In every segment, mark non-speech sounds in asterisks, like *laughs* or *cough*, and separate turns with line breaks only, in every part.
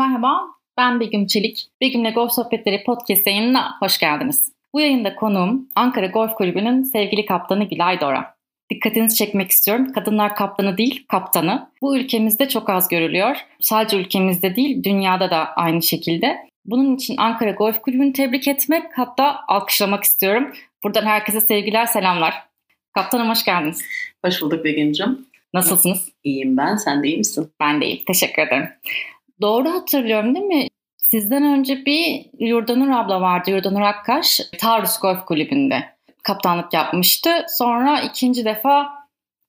Merhaba, ben Begüm Çelik. Begüm'le Golf Sohbetleri podcast yayınına hoş geldiniz. Bu yayında konuğum Ankara Golf Kulübü'nün sevgili kaptanı Gülay Dora. Dikkatinizi çekmek istiyorum. Kadınlar kaptanı değil, kaptanı. Bu ülkemizde çok az görülüyor. Sadece ülkemizde değil, dünyada da aynı şekilde. Bunun için Ankara Golf Kulübü'nü tebrik etmek, hatta alkışlamak istiyorum. Buradan herkese sevgiler, selamlar. Kaptanım hoş geldiniz.
Hoş bulduk Begüm'cüm.
Nasılsınız?
İyiyim ben, sen de iyi misin?
Ben de iyiyim, teşekkür ederim. Doğru hatırlıyorum değil mi? Sizden önce bir Yurdanur abla vardı, Yurdanur Akkaş. Taurus Golf Kulübü'nde kaptanlık yapmıştı. Sonra ikinci defa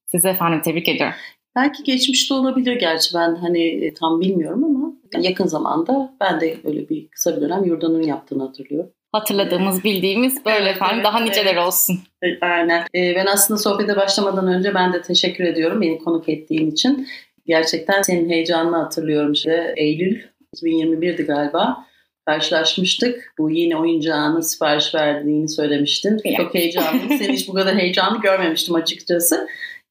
size efendim tebrik ediyorum.
Belki geçmişte olabilir gerçi ben hani e, tam bilmiyorum ama yakın zamanda ben de öyle bir kısa bir dönem Yurdanur'un yaptığını hatırlıyorum.
Hatırladığımız, bildiğimiz böyle
Evet,
efendim
evet,
daha niceler
evet.
olsun.
Aynen. Ee, ben aslında sohbete başlamadan önce ben de teşekkür ediyorum beni konuk ettiğin için. Gerçekten senin heyecanını hatırlıyorum. İşte Eylül 2021'di galiba. Karşılaşmıştık. Bu yeni oyuncağını sipariş verdiğini söylemiştin.
Ya.
Çok heyecanlıyım. *laughs* Seni hiç bu kadar heyecanlı görmemiştim açıkçası.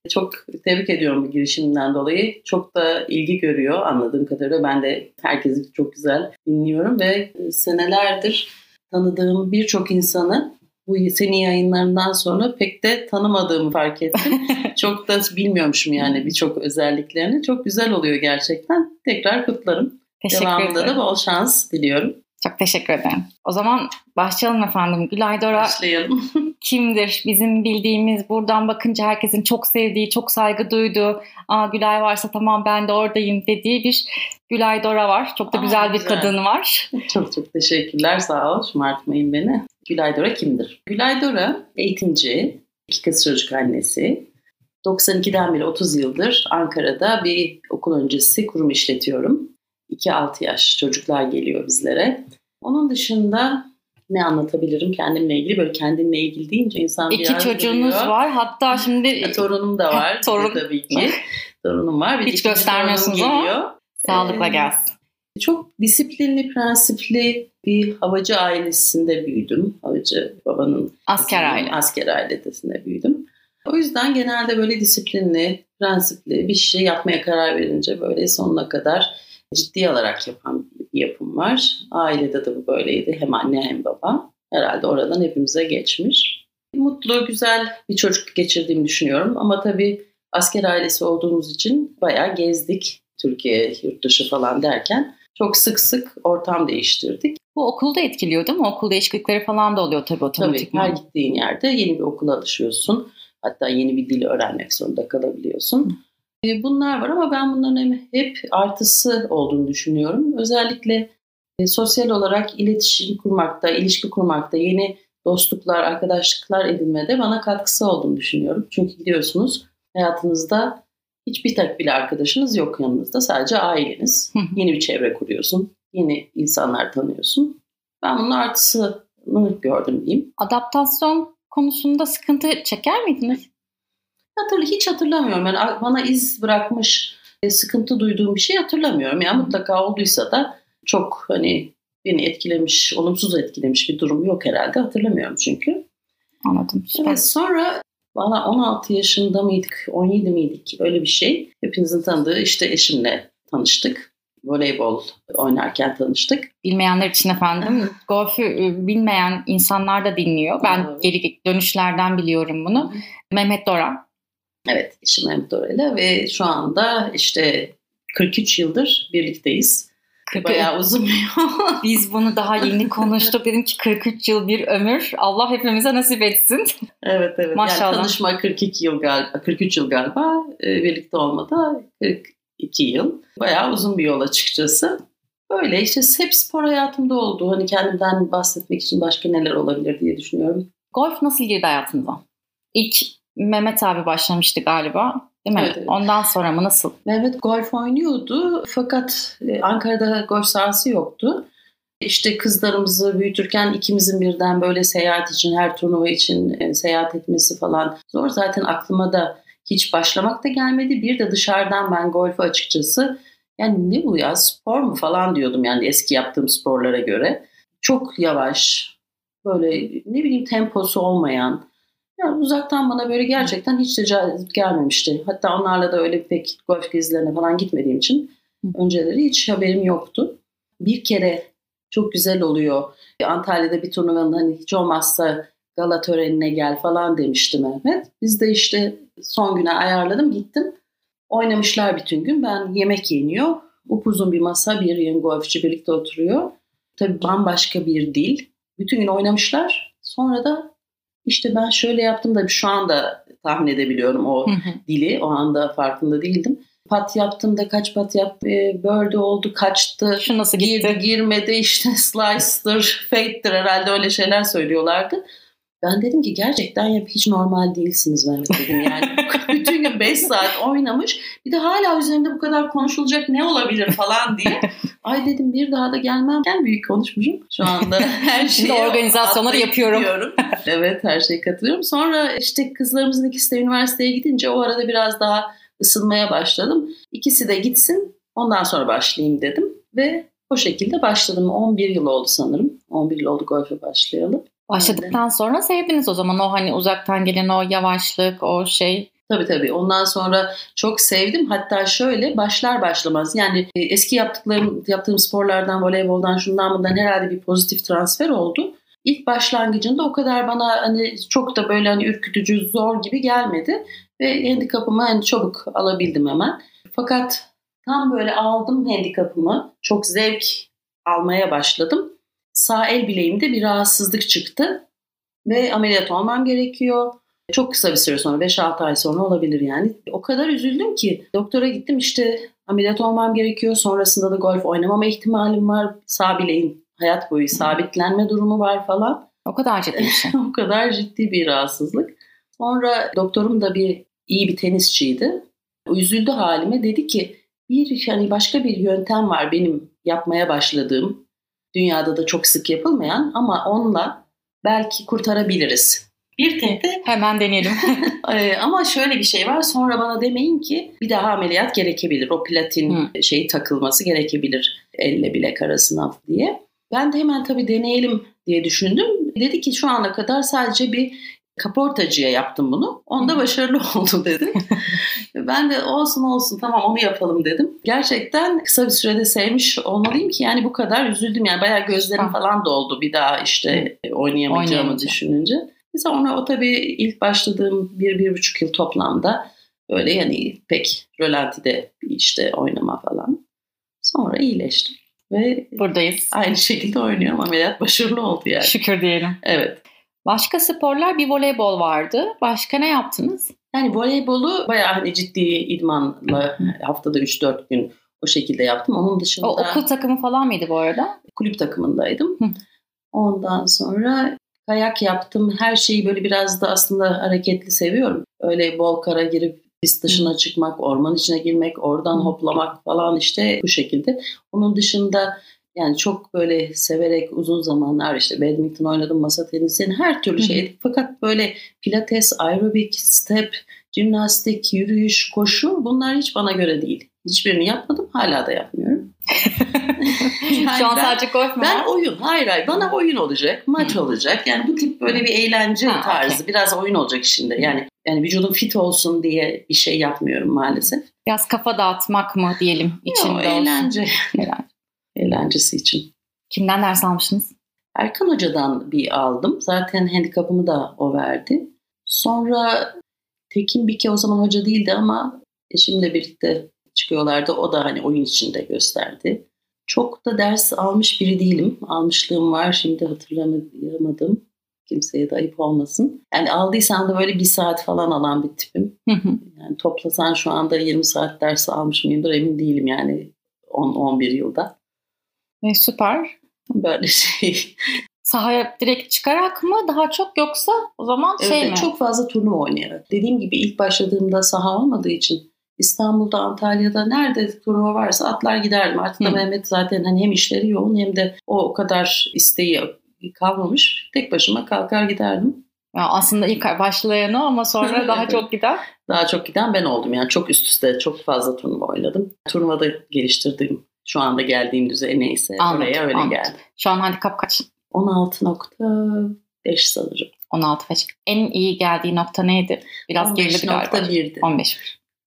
Çok tebrik ediyorum bu girişiminden dolayı. Çok da ilgi görüyor anladığım kadarıyla. Ben de herkesi çok güzel dinliyorum ve senelerdir tanıdığım birçok insanı bu senin yayınlarından sonra pek de tanımadığımı fark ettim. *laughs* çok da bilmiyormuşum yani birçok özelliklerini. Çok güzel oluyor gerçekten. Tekrar kutlarım.
Teşekkür
Devamında
ederim.
da bol şans diliyorum.
Çok teşekkür ederim. O zaman başlayalım efendim. Gülay Dora
Başlayalım. *laughs*
kimdir? Bizim bildiğimiz, buradan bakınca herkesin çok sevdiği, çok saygı duyduğu, Aa Gülay varsa tamam ben de oradayım dediği bir Gülay Dora var. Çok da
Aa,
güzel bir
güzel.
kadın var.
çok çok teşekkürler. Sağ ol. Şımartmayın beni. Gülay Dora kimdir? Gülay Dora eğitimci, iki kız çocuk annesi. 92'den beri 30 yıldır Ankara'da bir okul öncesi kurum işletiyorum. 2-6 yaş çocuklar geliyor bizlere. Onun dışında ne anlatabilirim kendimle ilgili? Böyle kendimle ilgili deyince insan
İki
biraz
çocuğunuz
duruyor.
var. Hatta *laughs* şimdi
E, Torunum da var. *laughs*
Torun.
tabii ki. Torunum var. Bir
Hiç göstermiyorsunuz ama.
geliyor.
sağlıkla
Ee,
gelsin.
Çok disiplinli, prensipli bir havacı ailesinde büyüdüm. Havacı babanın
Asker aile.
asker ailesinde büyüdüm. O yüzden genelde böyle disiplinli, prensipli bir şey yapmaya karar verince böyle sonuna kadar ciddi alarak yapan bir yapım var. Ailede de bu böyleydi. Hem anne hem baba. Herhalde oradan hepimize geçmiş. Mutlu, güzel bir çocukluk geçirdiğimi düşünüyorum. Ama tabii asker ailesi olduğumuz için bayağı gezdik. Türkiye, yurt dışı falan derken çok sık sık ortam değiştirdik.
Bu okulda etkiliyor değil mi? Okul değişiklikleri falan da oluyor tabii
Tabii
otomatikman.
her gittiğin yerde yeni bir okula alışıyorsun. Hatta yeni bir dili öğrenmek zorunda kalabiliyorsun. E, Bunlar var ama ben bunların hep artısı olduğunu düşünüyorum. Özellikle e, sosyal olarak iletişim kurmakta, ilişki kurmakta, yeni dostluklar, arkadaşlıklar edinmede bana katkısı olduğunu düşünüyorum. Çünkü biliyorsunuz hayatınızda hiçbir tek bile arkadaşınız yok yanınızda. Sadece aileniz. Yeni bir çevre kuruyorsun. Yeni insanlar tanıyorsun. Ben bunun artısını gördüm diyeyim.
Adaptasyon konusunda sıkıntı çeker miydiniz?
Hatırlı, hiç hatırlamıyorum. Yani bana iz bırakmış, e, sıkıntı duyduğum bir şey hatırlamıyorum. Yani mutlaka olduysa da çok hani beni etkilemiş, olumsuz etkilemiş bir durum yok herhalde. Hatırlamıyorum çünkü.
Anladım. Süper.
Evet, sonra valla 16 yaşında mıydık, 17 miydik öyle bir şey. Hepinizin tanıdığı işte eşimle tanıştık. Voleybol oynarken tanıştık.
Bilmeyenler için efendim *laughs* golfü e, bilmeyen insanlar da dinliyor. Ben
Evet.
geri dönüşlerden biliyorum bunu. Mehmet Dora.
Evet, eşim Mehmet Orel'e ve şu anda işte 43 yıldır birlikteyiz. Bayağı uzun bir yol. *laughs*
Biz bunu daha yeni konuştuk. Dedim ki 43 yıl bir ömür. Allah hepimize nasip etsin.
Evet evet.
Maşallah.
Yani tanışma 42 yıl galiba, 43 yıl galiba. Birlikte olmada 42 yıl. Bayağı uzun bir yol açıkçası. Böyle işte hep spor hayatımda oldu. Hani kendimden bahsetmek için başka neler olabilir diye düşünüyorum.
Golf nasıl girdi hayatınıza? İlk Mehmet abi başlamıştı galiba. Değil mi?
Evet.
Ondan sonra mı nasıl?
Mehmet golf oynuyordu fakat e, Ankara'da golf sahası yoktu. İşte kızlarımızı büyütürken ikimizin birden böyle seyahat için, her turnuva için e, seyahat etmesi falan zor. Zaten aklıma da hiç başlamak da gelmedi. Bir de dışarıdan ben golfü açıkçası yani ne bu ya spor mu falan diyordum yani eski yaptığım sporlara göre. Çok yavaş, böyle ne bileyim temposu olmayan, yani uzaktan bana böyle gerçekten hiç de cazip gelmemişti. Hatta onlarla da öyle pek golf gezilerine falan gitmediğim için önceleri hiç haberim yoktu. bir kere çok güzel oluyor. Antalya'da bir turnuvanın hani hiç olmazsa gala törenine gel falan demişti Mehmet. Biz de işte son güne ayarladım gittim. Oynamışlar bütün gün. Ben yemek yeniyor. Upuzun bir masa bir yeni golfçi birlikte oturuyor. Tabii bambaşka bir dil. Bütün gün oynamışlar. Sonra da işte ben şöyle yaptım da şu anda tahmin edebiliyorum o dili. O anda farkında değildim. Pat yaptım da kaç pat yap e, birdie oldu kaçtı.
Şu nasıl gitti?
Girdi girmedi işte *laughs* slice'dır fade'dir herhalde öyle şeyler söylüyorlardı. Ben dedim ki gerçekten yap hiç normal değilsiniz Mehmet dedim yani. *laughs* Bütün gün 5 saat oynamış. Bir de hala üzerinde bu kadar konuşulacak ne olabilir falan diye. *laughs* Ay dedim bir daha da gelmem. Gel büyük konuşmuşum. Şu anda *laughs* her şeyi
Şimdi organizasyonları yapıyorum.
evet her şeyi katılıyorum. Sonra işte kızlarımızın ikisi de üniversiteye gidince o arada biraz daha ısınmaya başladım. İkisi de gitsin ondan sonra başlayayım dedim. Ve o şekilde başladım. 11 yıl oldu sanırım. 11 yıl oldu golfe başlayalım.
Başladıktan sonra sevdiniz o zaman o hani uzaktan gelen o yavaşlık, o şey.
Tabii tabii. Ondan sonra çok sevdim. Hatta şöyle başlar başlamaz. Yani e, eski yaptıklarım, yaptığım sporlardan, voleyboldan, şundan bundan herhalde bir pozitif transfer oldu. İlk başlangıcında o kadar bana hani çok da böyle hani ürkütücü, zor gibi gelmedi. Ve handikapımı hani çabuk alabildim hemen. Fakat tam böyle aldım handikapımı. Çok zevk almaya başladım sağ el bileğimde bir rahatsızlık çıktı ve ameliyat olmam gerekiyor. Çok kısa bir süre sonra 5-6 ay sonra olabilir yani. O kadar üzüldüm ki doktora gittim işte ameliyat olmam gerekiyor. Sonrasında da golf oynamama ihtimalim var. Sağ bileğin hayat boyu sabitlenme durumu var falan.
O kadar ciddi bir şey. *laughs*
o kadar ciddi bir rahatsızlık. Sonra doktorum da bir iyi bir tenisçiydi. Üzüldü halime dedi ki bir hani başka bir yöntem var benim yapmaya başladığım Dünyada da çok sık yapılmayan ama onunla belki kurtarabiliriz. Bir tek de *laughs*
hemen deneyelim. *laughs*
Ee, ama şöyle bir şey var. Sonra bana demeyin ki bir daha ameliyat gerekebilir. O platin hmm. şeyi takılması gerekebilir elle bilek arasına diye. Ben de hemen tabii deneyelim diye düşündüm. Dedi ki şu ana kadar sadece bir kaportacıya yaptım bunu. Onda başarılı *laughs* oldu dedi. ben de olsun olsun tamam onu yapalım dedim. Gerçekten kısa bir sürede sevmiş olmalıyım ki yani bu kadar üzüldüm. Yani bayağı gözlerim falan doldu bir daha işte oynayamayacağımı düşününce. Sonra o tabii ilk başladığım bir, bir buçuk yıl toplamda böyle yani pek rölantide işte oynama falan. Sonra iyileştim. Ve
buradayız.
Aynı şekilde oynuyorum. Ameliyat başarılı oldu yani.
Şükür diyelim.
Evet.
Başka sporlar bir voleybol vardı. Başka ne yaptınız?
Yani voleybolu bayağı hani ciddi idmanla haftada 3-4 gün o şekilde yaptım. Onun dışında...
O okul takımı falan mıydı bu arada?
Kulüp takımındaydım. Ondan sonra kayak yaptım. Her şeyi böyle biraz da aslında hareketli seviyorum. Öyle bol kara girip pist dışına çıkmak, orman içine girmek, oradan hoplamak falan işte bu şekilde. Onun dışında yani çok böyle severek uzun zamanlar işte badminton oynadım, masa tenisi, her türlü şey. Fakat böyle pilates, aerobik, step, jimnastik, yürüyüş, koşu bunlar hiç bana göre değil. Hiçbirini yapmadım, hala da yapmıyorum.
yani *laughs* Şu an ben, sadece golf mu
Ben oyun, hayır hayır. Bana oyun olacak, maç olacak. Yani bu tip böyle bir eğlence ha, tarzı, okay. biraz oyun olacak içinde. Yani yani vücudum fit olsun diye bir şey yapmıyorum maalesef.
Biraz kafa dağıtmak mı diyelim içinde Yok,
eğlence. eğlence eğlencesi için.
Kimden ders almıştınız?
Erkan Hoca'dan bir aldım. Zaten handikapımı da o verdi. Sonra Tekin Bike o zaman hoca değildi ama eşimle birlikte çıkıyorlardı. O da hani oyun içinde gösterdi. Çok da ders almış biri değilim. Almışlığım var şimdi hatırlamadım. Kimseye de ayıp olmasın. Yani aldıysam da böyle bir saat falan alan bir tipim. Yani toplasan şu anda 20 saat ders almış mıyımdır emin değilim yani 10-11 yılda.
E, süper.
Böyle şey.
Sahaya direkt çıkarak mı daha çok yoksa o zaman şey
evet,
mi?
Çok fazla turnuva oynayarak. Dediğim gibi ilk başladığımda saha olmadığı için İstanbul'da, Antalya'da nerede turnuva varsa atlar giderdim. Artık da Mehmet zaten hani hem işleri yoğun hem de o o kadar isteği kalmamış. Tek başıma kalkar giderdim.
Ya aslında ilk başlayan o ama sonra *laughs* daha çok giden.
Daha çok giden ben oldum yani çok üst üste çok fazla turnuva oynadım. Turnuvada geliştirdiğim şu anda geldiğim düzey neyse anladım, oraya öyle anladım. geldi.
Şu an handikap kaç?
16.5 sanırım.
16.5. En iyi geldiği nokta neydi? Biraz gerildi galiba.
15.1'di.
15.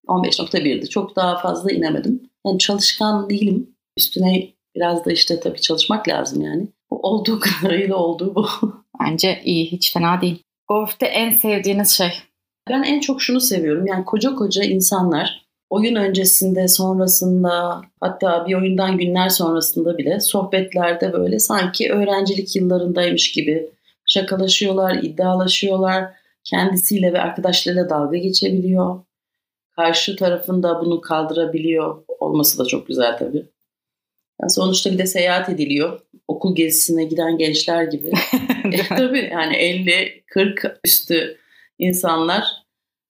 15.1'di. Çok daha fazla inemedim. Yani çalışkan değilim. Üstüne Biraz da işte tabii çalışmak lazım yani. Bu olduğu *laughs* kadarıyla olduğu bu.
Bence iyi, hiç fena değil. Golf'te en sevdiğiniz şey?
Ben en çok şunu seviyorum. Yani koca koca insanlar oyun öncesinde, sonrasında hatta bir oyundan günler sonrasında bile sohbetlerde böyle sanki öğrencilik yıllarındaymış gibi şakalaşıyorlar, iddialaşıyorlar. Kendisiyle ve arkadaşlarıyla dalga geçebiliyor. Karşı tarafında bunu kaldırabiliyor olması da çok güzel tabii. Yani sonuçta bir de seyahat ediliyor. Okul gezisine giden gençler gibi. *laughs* e, tabii yani 50-40 üstü insanlar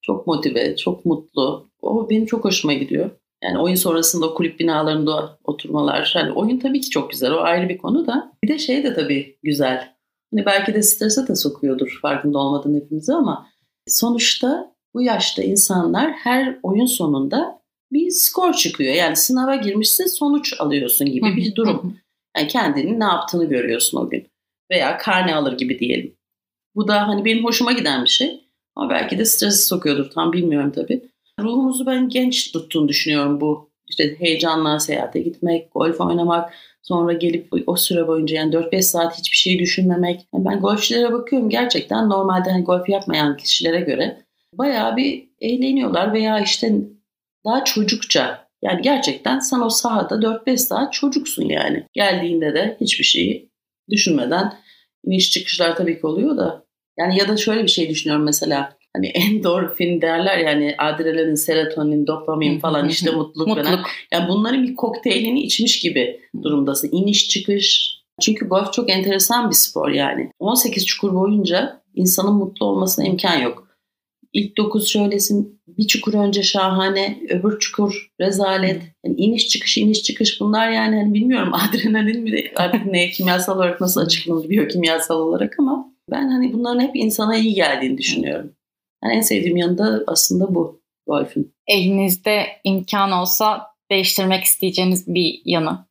çok motive, çok mutlu. O benim çok hoşuma gidiyor. Yani oyun sonrasında kulüp binalarında oturmalar. Hani oyun tabii ki çok güzel. O ayrı bir konu da. Bir de şey de tabii güzel. Hani belki de strese de sokuyordur farkında olmadan hepimizi ama sonuçta bu yaşta insanlar her oyun sonunda bir skor çıkıyor. Yani sınava girmişsin sonuç alıyorsun gibi bir durum. Yani kendinin ne yaptığını görüyorsun o gün. Veya karne alır gibi diyelim. Bu da hani benim hoşuma giden bir şey. Ama belki de stresi sokuyordur tam bilmiyorum tabii. Ruhumuzu ben genç tuttuğunu düşünüyorum bu. İşte heyecanla seyahate gitmek, golf oynamak, sonra gelip o süre boyunca yani 4-5 saat hiçbir şey düşünmemek. Yani ben golfçilere bakıyorum gerçekten normalde hani golf yapmayan kişilere göre bayağı bir eğleniyorlar veya işte daha çocukça yani gerçekten sen o sahada 4-5 saat çocuksun yani. Geldiğinde de hiçbir şeyi düşünmeden iniş çıkışlar tabii ki oluyor da yani ya da şöyle bir şey düşünüyorum mesela hani *laughs* endorfin derler yani adrenalin, serotonin, dopamin falan işte mutluluk, mutluluk. falan. Yani bunların bir kokteylini içmiş gibi durumdasın. İniş çıkış. Çünkü golf çok enteresan bir spor yani. 18 çukur boyunca insanın mutlu olmasına imkan yok. İlk 9 şöylesin, bir çukur önce şahane, öbür çukur rezalet. Yani iniş çıkış, iniş çıkış bunlar yani hani bilmiyorum *laughs* adrenalin mi de artık ne kimyasal olarak nasıl açıklanır biyokimyasal olarak ama ben hani bunların hep insana iyi geldiğini düşünüyorum. Yani en sevdiğim yanı aslında bu golfün.
Elinizde imkan olsa değiştirmek isteyeceğiniz bir yanı.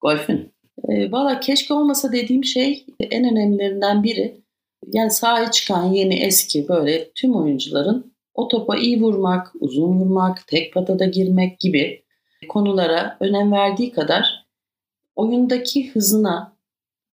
Golfün. E, Valla keşke olmasa dediğim şey en önemlilerinden biri. Yani sahaya çıkan yeni eski böyle tüm oyuncuların o topa iyi vurmak, uzun vurmak, tek patada girmek gibi konulara önem verdiği kadar oyundaki hızına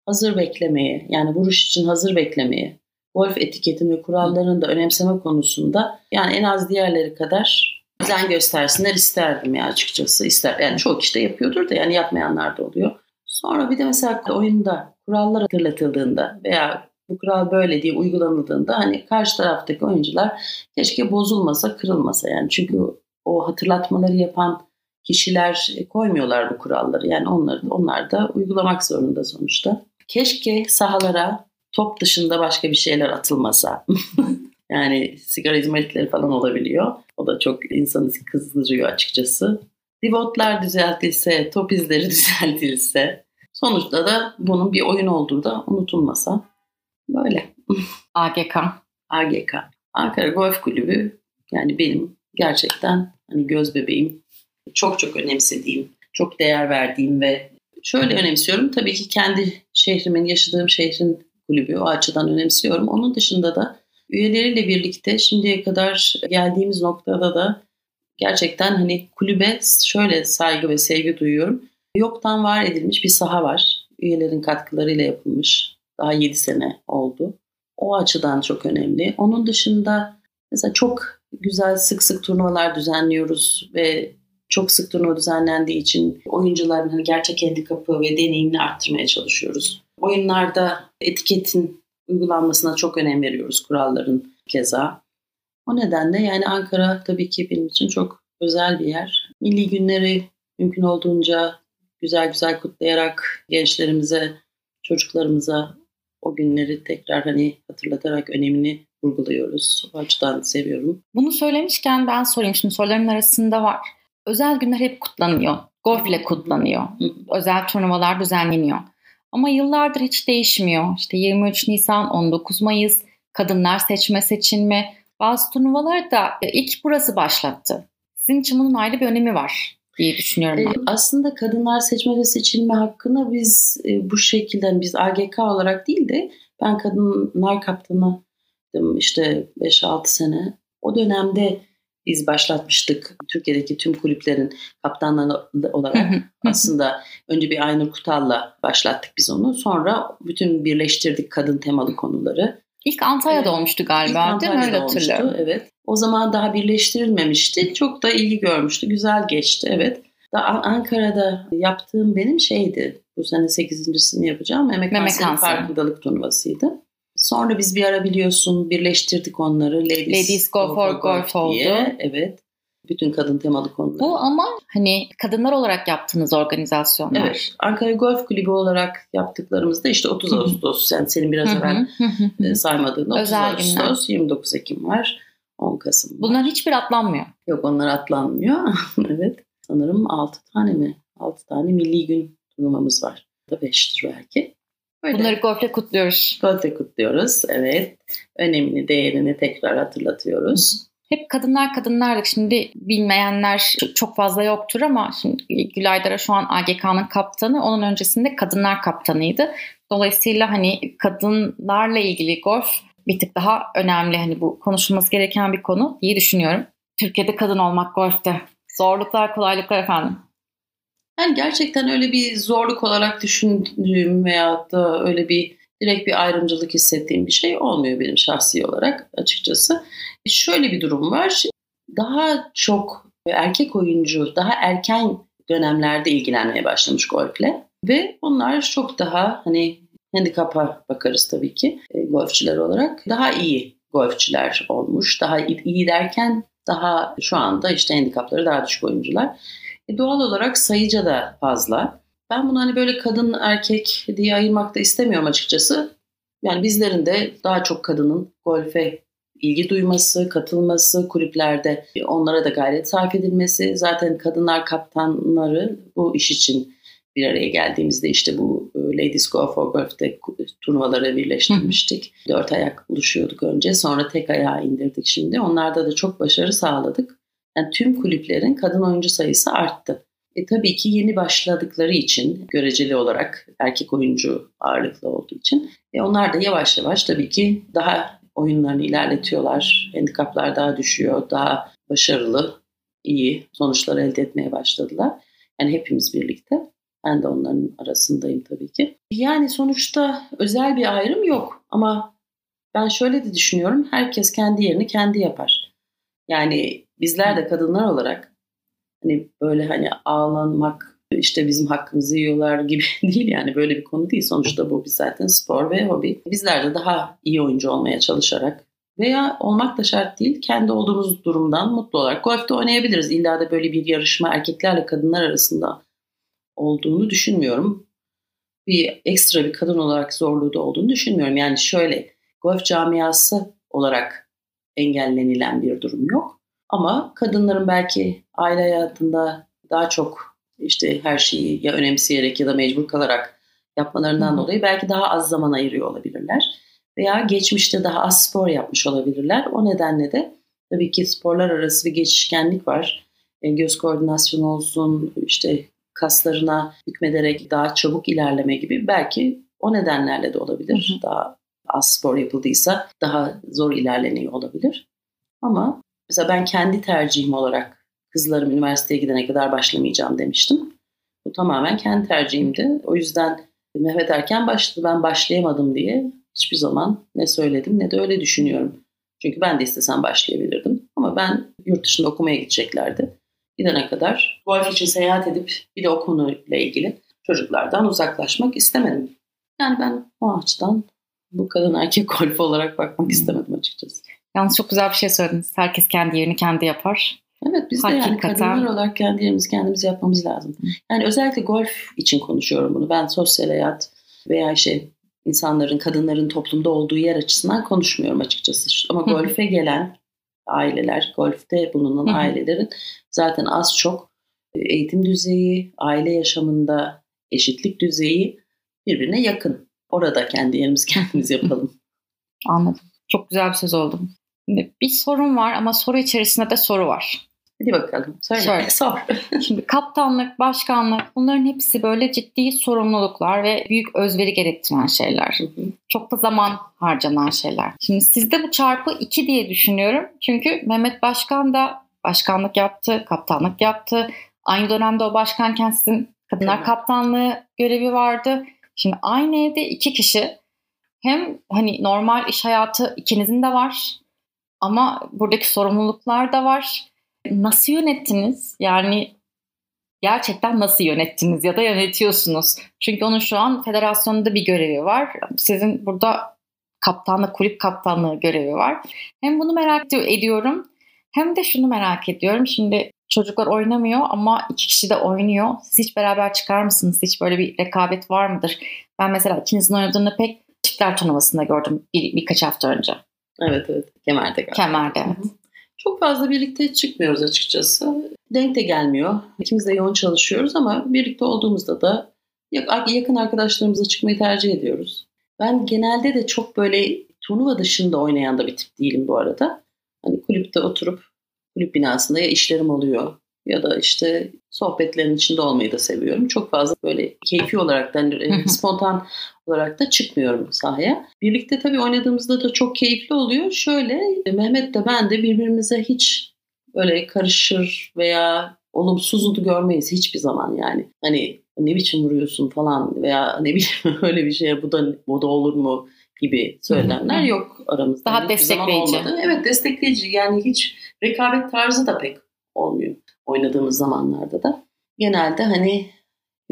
hazır beklemeye yani vuruş için hazır beklemeye golf etiketini ve kurallarını da önemseme konusunda yani en az diğerleri kadar özen göstersinler isterdim ya açıkçası. İster, yani çok işte yapıyordur da yani yapmayanlar da oluyor. Sonra bir de mesela oyunda kurallar hatırlatıldığında veya bu kural böyle diye uygulanıldığında hani karşı taraftaki oyuncular keşke bozulmasa, kırılmasa yani. Çünkü o hatırlatmaları yapan kişiler koymuyorlar bu kuralları. Yani onları onlar da uygulamak zorunda sonuçta. Keşke sahalara top dışında başka bir şeyler atılmasa. *laughs* yani sigara izmaritleri falan olabiliyor. O da çok insanı kızdırıyor açıkçası. Divotlar düzeltilse, top izleri *laughs* düzeltilse sonuçta da bunun bir oyun olduğu da unutulmasa böyle. *laughs*
AGK.
AGK. Ankara Golf Kulübü yani benim gerçekten hani göz bebeğim. Çok çok önemsediğim, çok değer verdiğim ve şöyle önemsiyorum. Tabii ki kendi şehrimin, yaşadığım şehrin kulübü o açıdan önemsiyorum. Onun dışında da üyeleriyle birlikte şimdiye kadar geldiğimiz noktada da gerçekten hani kulübe şöyle saygı ve sevgi duyuyorum. Yoktan var edilmiş bir saha var. Üyelerin katkılarıyla yapılmış. Daha 7 sene oldu. O açıdan çok önemli. Onun dışında mesela çok güzel sık sık turnuvalar düzenliyoruz ve çok sık turnuva düzenlendiği için oyuncuların hani gerçek handikapı ve deneyimini arttırmaya çalışıyoruz. Oyunlarda etiketin uygulanmasına çok önem veriyoruz kuralların keza. O nedenle yani Ankara tabii ki benim için çok özel bir yer. Milli günleri mümkün olduğunca güzel güzel kutlayarak gençlerimize, çocuklarımıza o günleri tekrar hani hatırlatarak önemini vurguluyoruz. O açıdan seviyorum.
Bunu söylemişken ben sorayım. Şimdi soruların arasında var. Özel günler hep kutlanıyor. Golf ile kutlanıyor. Özel turnuvalar düzenleniyor. Ama yıllardır hiç değişmiyor. İşte 23 Nisan, 19 Mayıs, kadınlar seçme seçilme. Bazı turnuvalar da e, ilk burası başlattı. Sizin için bunun ayrı bir önemi var diye düşünüyorum ben.
E, aslında kadınlar seçme ve seçilme hakkını biz e, bu şekilde hani biz AGK olarak değil de ben kadınlar kaptanı işte 5-6 sene o dönemde biz başlatmıştık. Türkiye'deki tüm kulüplerin kaptanları olarak aslında önce bir Aynur Kutal'la başlattık biz onu. Sonra bütün birleştirdik kadın temalı konuları.
İlk Antalya'da evet. olmuştu galiba İlk değil mi? Öyle hatırlıyorum.
Evet. O zaman daha birleştirilmemişti. Çok da ilgi görmüştü. Güzel geçti evet. Daha Ankara'da yaptığım benim şeydi. Bu sene 8.sini yapacağım. Memek, Memek kanseri farkındalık turnuvasıydı. Sonra biz bir ara biliyorsun birleştirdik onları.
Ladies, Ladies Go, Go for Golf, golf diye. oldu.
Evet. Bütün kadın temalı konular.
Bu ama hani kadınlar olarak yaptığınız organizasyonlar.
Evet. Ankara Golf Kulübü olarak yaptıklarımızda işte 30 Ağustos yani senin biraz evvel e, saymadığın 30 Özel Ağustos, günler. 29 Ekim var, 10 Kasım var.
Bunların hiçbir atlanmıyor.
Yok onlar atlanmıyor. *laughs* evet. Sanırım 6 tane mi? 6 tane milli gün turnuvamız var. Da 5'tir belki.
Öyle. Bunları golfle kutluyoruz.
Golfle kutluyoruz. Evet. Önemini, değerini tekrar hatırlatıyoruz.
Hep kadınlar kadınlardık. Şimdi bilmeyenler çok fazla yoktur ama şimdi Gülay Dara şu an AGK'nın kaptanı. Onun öncesinde kadınlar kaptanıydı. Dolayısıyla hani kadınlarla ilgili golf bir tık daha önemli. Hani bu konuşulması gereken bir konu diye düşünüyorum. Türkiye'de kadın olmak golfte. Zorluklar, kolaylıklar efendim.
Yani gerçekten öyle bir zorluk olarak düşündüğüm veyahut da öyle bir direkt bir ayrımcılık hissettiğim bir şey olmuyor benim şahsi olarak açıkçası. Şöyle bir durum var. Daha çok erkek oyuncu daha erken dönemlerde ilgilenmeye başlamış golfle ve onlar çok daha hani handikapa bakarız tabii ki e, golfçüler olarak daha iyi golfçüler olmuş. Daha iyi derken daha şu anda işte handikapları daha düşük oyuncular. E, doğal olarak sayıca da fazla. Ben bunu hani böyle kadın erkek diye ayırmak da istemiyorum açıkçası. Yani bizlerin de daha çok kadının golfe ilgi duyması, katılması, kulüplerde onlara da gayret sarf edilmesi. Zaten kadınlar kaptanları bu iş için bir araya geldiğimizde işte bu e, Ladies Go for Golf'te turnuvaları birleştirmiştik. Hı. Dört ayak oluşuyorduk önce sonra tek ayağı indirdik şimdi. Onlarda da çok başarı sağladık. Yani tüm kulüplerin kadın oyuncu sayısı arttı. E, tabii ki yeni başladıkları için göreceli olarak erkek oyuncu ağırlıklı olduğu için e, onlar da yavaş yavaş tabii ki daha oyunlarını ilerletiyorlar. Handikaplar daha düşüyor, daha başarılı, iyi sonuçlar elde etmeye başladılar. Yani hepimiz birlikte. Ben de onların arasındayım tabii ki. Yani sonuçta özel bir ayrım yok ama ben şöyle de düşünüyorum. Herkes kendi yerini kendi yapar. Yani bizler de kadınlar olarak hani böyle hani ağlanmak işte bizim hakkımızı yiyorlar gibi *laughs* değil yani böyle bir konu değil. Sonuçta bu bir zaten spor ve hobi. Bizler de daha iyi oyuncu olmaya çalışarak veya olmak da şart değil. Kendi olduğumuz durumdan mutlu olarak golfte oynayabiliriz. İlla da böyle bir yarışma erkeklerle kadınlar arasında olduğunu düşünmüyorum. Bir ekstra bir kadın olarak zorluğu da olduğunu düşünmüyorum. Yani şöyle golf camiası olarak engellenilen bir durum yok. Ama kadınların belki aile hayatında daha çok işte her şeyi ya önemseyerek ya da mecbur kalarak yapmalarından dolayı belki daha az zaman ayırıyor olabilirler. Veya geçmişte daha az spor yapmış olabilirler. O nedenle de tabii ki sporlar arası bir geçişkenlik var. E, göz koordinasyonu olsun, işte kaslarına hükmederek daha çabuk ilerleme gibi belki o nedenlerle de olabilir. Hı hı. Daha az spor yapıldıysa daha zor ilerleniyor olabilir. Ama mesela ben kendi tercihim olarak kızlarım üniversiteye gidene kadar başlamayacağım demiştim. Bu tamamen kendi tercihimdi. O yüzden Mehmet erken başladı ben başlayamadım diye hiçbir zaman ne söyledim ne de öyle düşünüyorum. Çünkü ben de istesem başlayabilirdim. Ama ben yurt dışında okumaya gideceklerdi gidene kadar golf için seyahat edip bir de o konuyla ilgili çocuklardan uzaklaşmak istemedim. Yani ben o açıdan bu kadın erkek golf olarak bakmak istemedim açıkçası.
Yalnız çok güzel bir şey söylediniz. Herkes kendi yerini kendi yapar.
Evet biz Hakikaten... de yani kadınlar olarak kendi yerimizi kendimiz yapmamız lazım. Yani özellikle golf için konuşuyorum bunu. Ben sosyal hayat veya şey insanların, kadınların toplumda olduğu yer açısından konuşmuyorum açıkçası. Ama golfe gelen aileler, golfte bulunan ailelerin zaten az çok e, eğitim düzeyi, aile yaşamında eşitlik düzeyi birbirine yakın. Orada kendi yerimizi *laughs* kendimiz yapalım.
Anladım. Çok güzel bir söz oldu. Bir sorun var ama soru içerisinde de soru var.
Hadi bakalım. Söyle. Söyle. *laughs* Sor.
Şimdi kaptanlık, başkanlık bunların hepsi böyle ciddi sorumluluklar ve büyük özveri gerektiren şeyler. Hı hı. Çok da zaman harcanan şeyler. Şimdi sizde bu çarpı iki diye düşünüyorum. Çünkü Mehmet Başkan da başkanlık yaptı, kaptanlık yaptı. Aynı dönemde o başkanken sizin kadınlar evet. kaptanlığı görevi vardı. Şimdi aynı evde iki kişi hem hani normal iş hayatı ikinizin de var ama buradaki sorumluluklar da var. Nasıl yönettiniz? Yani gerçekten nasıl yönettiniz ya da yönetiyorsunuz? Çünkü onun şu an federasyonda bir görevi var. Sizin burada kaptanlık, kulüp kaptanlığı görevi var. Hem bunu merak ediyorum hem de şunu merak ediyorum. Şimdi çocuklar oynamıyor ama iki kişi de oynuyor. Siz hiç beraber çıkar mısınız? Hiç böyle bir rekabet var mıdır? Ben mesela ikinizin oynadığını pek çiftler turnuvasında gördüm bir, birkaç hafta önce.
Evet evet. Kemer'de galiba.
Kemer'de evet.
Çok fazla birlikte çıkmıyoruz açıkçası. Denk de gelmiyor. İkimiz de yoğun çalışıyoruz ama birlikte olduğumuzda da yakın arkadaşlarımızla çıkmayı tercih ediyoruz. Ben genelde de çok böyle turnuva dışında oynayan da bir tip değilim bu arada. Hani kulüpte oturup kulüp binasında ya işlerim oluyor ya da işte sohbetlerin içinde olmayı da seviyorum. Çok fazla böyle keyfi olarak da hani spontan olarak da çıkmıyorum sahaya. Birlikte tabii oynadığımızda da çok keyifli oluyor. Şöyle Mehmet de ben de birbirimize hiç böyle karışır veya olumsuzu görmeyiz hiçbir zaman yani. Hani ne biçim vuruyorsun falan veya ne bileyim *laughs* öyle bir şey bu da bu da olur mu gibi söylemler yok aramızda.
Daha destekleyici.
Evet destekleyici yani hiç rekabet tarzı da pek olmuyor oynadığımız zamanlarda da. Genelde hani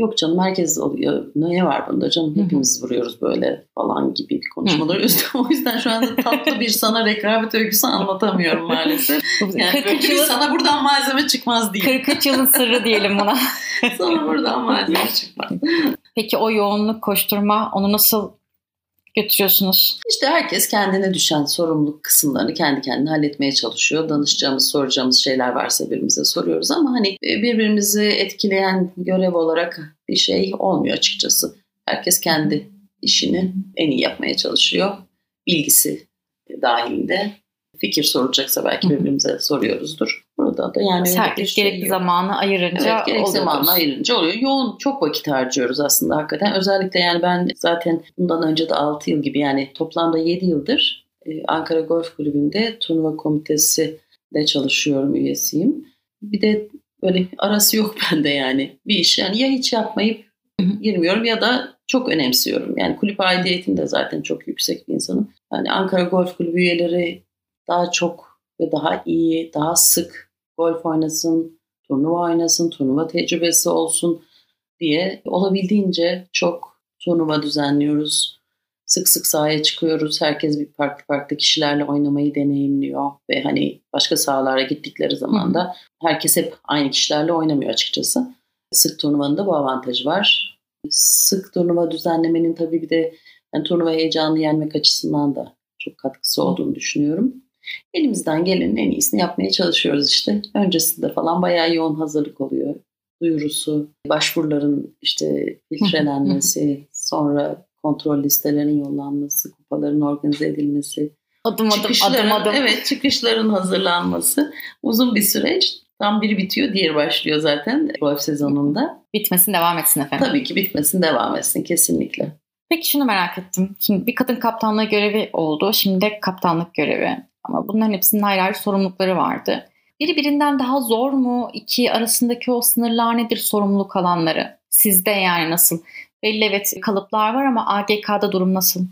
yok canım herkes oluyor. Ne var bunda canım hepimiz vuruyoruz böyle falan gibi bir konuşmalar. *laughs* o yüzden şu anda tatlı bir sana rekabet öyküsü anlatamıyorum maalesef. *laughs* Yani böyle yılın, sana buradan malzeme çıkmaz diye.
43 yılın sırrı diyelim buna. *laughs*
sana buradan malzeme çıkmaz.
Peki o yoğunluk koşturma onu nasıl götürüyorsunuz?
İşte herkes kendine düşen sorumluluk kısımlarını kendi kendine halletmeye çalışıyor. Danışacağımız, soracağımız şeyler varsa birbirimize soruyoruz ama hani e, birbirimizi etkileyen görev olarak bir şey olmuyor açıkçası. Herkes kendi işini en iyi yapmaya çalışıyor. Bilgisi dahilinde fikir soracaksa belki birbirimize soruyoruzdur. Burada da yani
Sertlik şey gerekli zamanı ayırınca
evet, gerekli zamanı ayırınca oluyor. Yoğun çok vakit harcıyoruz aslında hakikaten. Özellikle yani ben zaten bundan önce de 6 yıl gibi yani toplamda 7 yıldır e, Ankara Golf Kulübü'nde turnuva komitesi de çalışıyorum, üyesiyim. Bir de böyle arası yok *laughs* bende yani. Bir iş yani ya hiç yapmayıp girmiyorum ya da çok önemsiyorum. Yani kulüp aidiyetim de zaten çok yüksek bir insanım. Yani Ankara Golf Kulübü üyeleri daha çok ve daha iyi, daha sık golf oynasın, turnuva oynasın, turnuva tecrübesi olsun diye olabildiğince çok turnuva düzenliyoruz. Sık sık sahaya çıkıyoruz. Herkes bir farklı farklı kişilerle oynamayı deneyimliyor ve hani başka sahalara gittikleri zaman da herkes hep aynı kişilerle oynamıyor açıkçası. Sık turnuvanın da bu avantajı var. Sık turnuva düzenlemenin tabii bir de yani turnuva heyecanını yenmek açısından da çok katkısı olduğunu düşünüyorum. Elimizden gelenin en iyisini yapmaya çalışıyoruz işte. Öncesinde falan bayağı yoğun hazırlık oluyor. Duyurusu, başvuruların işte filtrelenmesi, *laughs* sonra kontrol listelerinin yollanması, kupaların organize edilmesi.
Adım adım adım adım.
Evet çıkışların hazırlanması. Uzun bir süreç. Tam biri bitiyor, diğeri başlıyor zaten golf sezonunda.
Bitmesin, devam etsin efendim.
Tabii ki bitmesin, devam etsin kesinlikle.
Peki şunu merak ettim. Şimdi bir kadın kaptanlığı görevi oldu. Şimdi de kaptanlık görevi. Ama bunların hepsinin ayrı ayrı sorumlulukları vardı. Biri birinden daha zor mu? İki arasındaki o sınırlar nedir sorumluluk alanları? Sizde yani nasıl? Belli evet kalıplar var ama AGK'da durum nasıl?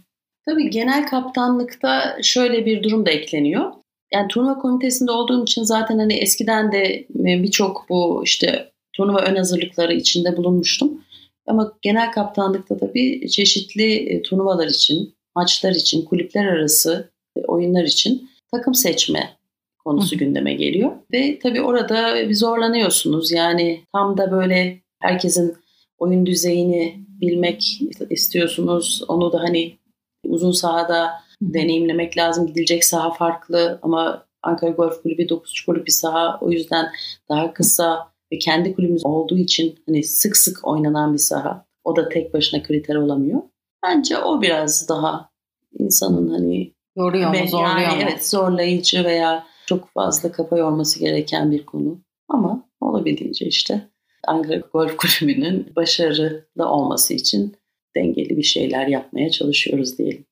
Tabii genel kaptanlıkta şöyle bir durum da ekleniyor. Yani turnuva komitesinde olduğum için zaten hani eskiden de e, birçok bu işte turnuva ön hazırlıkları içinde bulunmuştum. Ama genel kaptanlıkta da bir çeşitli e, turnuvalar için, maçlar için, kulüpler arası e, oyunlar için takım seçme konusu Hı. gündeme geliyor. Ve tabii orada bir zorlanıyorsunuz. Yani tam da böyle herkesin oyun düzeyini bilmek istiyorsunuz. Onu da hani uzun sahada deneyimlemek lazım. Gidilecek saha farklı ama Ankara Golf Kulübü 9 kulüp bir saha. O yüzden daha kısa ve kendi kulübümüz olduğu için hani sık sık oynanan bir saha. O da tek başına kriter olamıyor. Bence o biraz daha insanın hani
Yoruyor mu, zorluyor yani, mu?
Evet zorlayıcı veya çok fazla kafa yorması gereken bir konu. Ama olabildiğince işte Ankara Golf Kulübü'nün başarılı olması için dengeli bir şeyler yapmaya çalışıyoruz diyelim.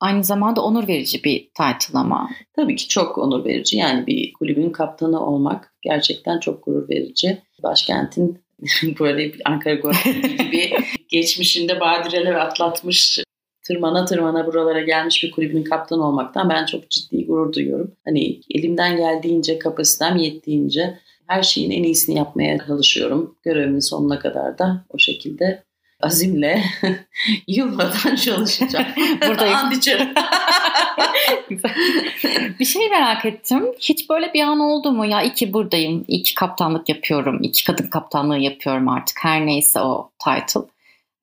Aynı zamanda onur verici bir title ama.
Tabii ki çok onur verici. Yani bir kulübün kaptanı olmak gerçekten çok gurur verici. Başkentin *laughs* böyle bir Ankara Golf gibi *laughs* geçmişinde badireler atlatmış tırmana tırmana buralara gelmiş bir kulübün kaptanı olmaktan ben çok ciddi gurur duyuyorum. Hani elimden geldiğince, kapasitem yettiğince her şeyin en iyisini yapmaya çalışıyorum. Görevimin sonuna kadar da o şekilde azimle *laughs* yılmadan çalışacağım. *laughs*
Buradayım. *laughs*
And içerim.
bir şey merak ettim. Hiç böyle bir an oldu mu? Ya iki buradayım, iki kaptanlık yapıyorum, iki kadın kaptanlığı yapıyorum artık. Her neyse o title.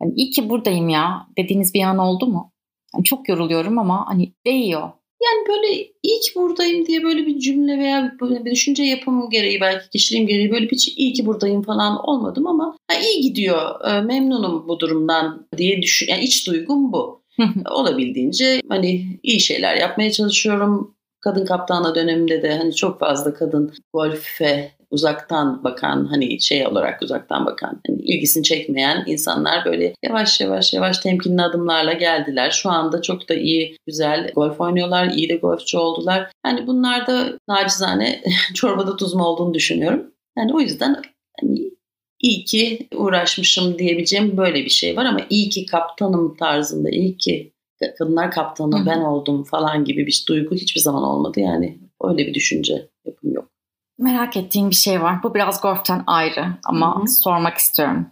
Yani iyi ki buradayım ya dediğiniz bir an oldu mu? Yani çok yoruluyorum ama hani değiyor.
Yani böyle iyi ki buradayım diye böyle bir cümle veya böyle bir düşünce yapımı gereği belki kişiliğim gereği böyle bir iyi ki buradayım falan olmadım ama ha, iyi gidiyor, e, memnunum bu durumdan diye düşün. Yani iç duygum bu. Olabildiğince hani iyi şeyler yapmaya çalışıyorum. Kadın kaptanla döneminde de hani çok fazla kadın golfe uzaktan bakan hani şey olarak uzaktan bakan hani ilgisini çekmeyen insanlar böyle yavaş yavaş yavaş temkinli adımlarla geldiler. Şu anda çok da iyi güzel golf oynuyorlar. iyi de golfçü oldular. Yani bunlar da nacizane *laughs* çorbada tuz mu olduğunu düşünüyorum. Yani o yüzden hani iyi ki uğraşmışım diyebileceğim böyle bir şey var ama iyi ki kaptanım tarzında iyi ki kadınlar kaptanı Hı-hı. ben oldum falan gibi bir duygu hiçbir zaman olmadı yani öyle bir düşünce yapım yok.
Merak ettiğim bir şey var. Bu biraz golften ayrı ama Hı-hı. sormak istiyorum.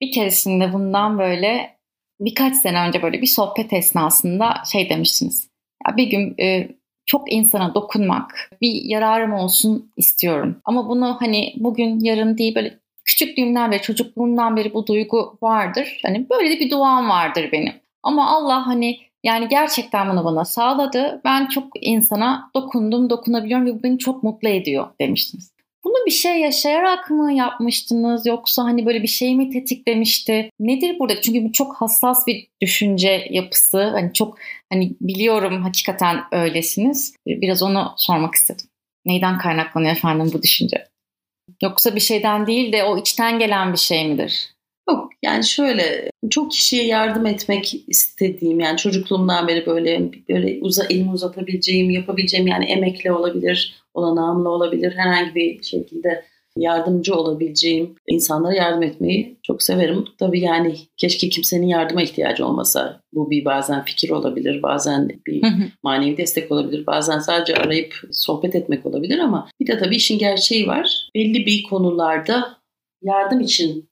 Bir keresinde bundan böyle birkaç sene önce böyle bir sohbet esnasında şey demiştiniz. Ya bir gün e, çok insana dokunmak, bir yararım olsun istiyorum. Ama bunu hani bugün yarın değil böyle küçüklüğümden beri, çocukluğumdan beri bu duygu vardır. Hani böyle de bir duam vardır benim. Ama Allah hani yani gerçekten bunu bana sağladı. Ben çok insana dokundum, dokunabiliyorum ve bu beni çok mutlu ediyor demiştiniz. Bunu bir şey yaşayarak mı yapmıştınız yoksa hani böyle bir şey mi tetiklemişti? Nedir burada? Çünkü bu çok hassas bir düşünce yapısı. Hani çok hani biliyorum hakikaten öylesiniz. Biraz onu sormak istedim. Neyden kaynaklanıyor efendim bu düşünce? Yoksa bir şeyden değil de o içten gelen bir şey midir?
Yok yani şöyle çok kişiye yardım etmek istediğim yani çocukluğumdan beri böyle böyle uza, elimi uzatabileceğim, yapabileceğim yani emekle olabilir, olanağımla olabilir herhangi bir şekilde yardımcı olabileceğim insanlara yardım etmeyi çok severim. Tabii yani keşke kimsenin yardıma ihtiyacı olmasa. Bu bir bazen fikir olabilir, bazen bir manevi destek olabilir, bazen sadece arayıp sohbet etmek olabilir ama bir de tabii işin gerçeği var. Belli bir konularda yardım için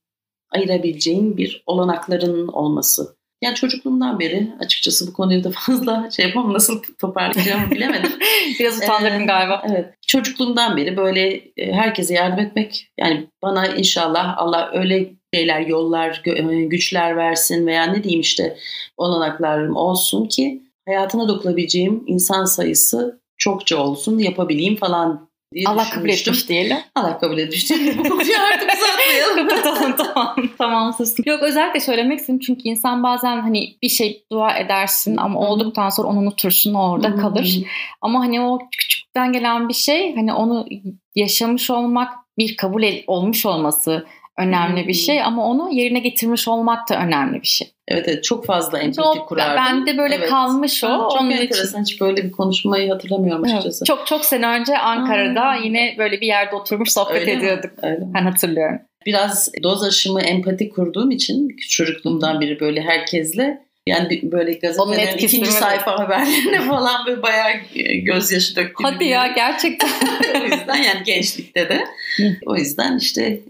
ayırabileceğin bir olanakların olması. Yani çocukluğumdan beri açıkçası bu konuyu da *laughs* fazla şey yapamam nasıl toparlayacağımı bilemedim. *laughs*
Biraz utandırdın ee, galiba.
Evet. Çocukluğumdan beri böyle e, herkese yardım etmek yani bana inşallah Allah öyle şeyler, yollar, e, güçler versin veya ne diyeyim işte olanaklarım olsun ki hayatına dokunabileceğim insan sayısı çokça olsun yapabileyim falan
diye Allah kabul etmiş diyelim.
Allah kabul etmiş diyelim. *laughs* Bu konuyu artık uzatmayalım.
tamam *laughs* tamam. Tamam sustum. Yok özellikle söylemek istedim çünkü insan bazen hani bir şey dua edersin ama olduktan sonra onu unutursun orada kalır. Ama hani o küçükten gelen bir şey hani onu yaşamış olmak bir kabul olmuş olması önemli bir şey ama onu yerine getirmiş olmak da önemli bir şey.
Evet evet çok fazla empati çok, kurardım.
Ben de böyle
evet.
kalmış o.
Ha, çok onun enteresan için. hiç böyle bir konuşmayı hatırlamıyorum açıkçası.
Evet. Çok çok sene önce Ankara'da Aa. yine böyle bir yerde oturmuş sohbet Öyle ediyorduk. Öyle ben hatırlıyorum.
Biraz doz aşımı empati kurduğum için çocukluğumdan beri böyle herkesle yani böyle gazetelerin ikinci sayfa haberlerine falan böyle bayağı gözyaşı döktüm.
Hadi ya gerçekten. *laughs*
o yüzden yani gençlikte de. o yüzden işte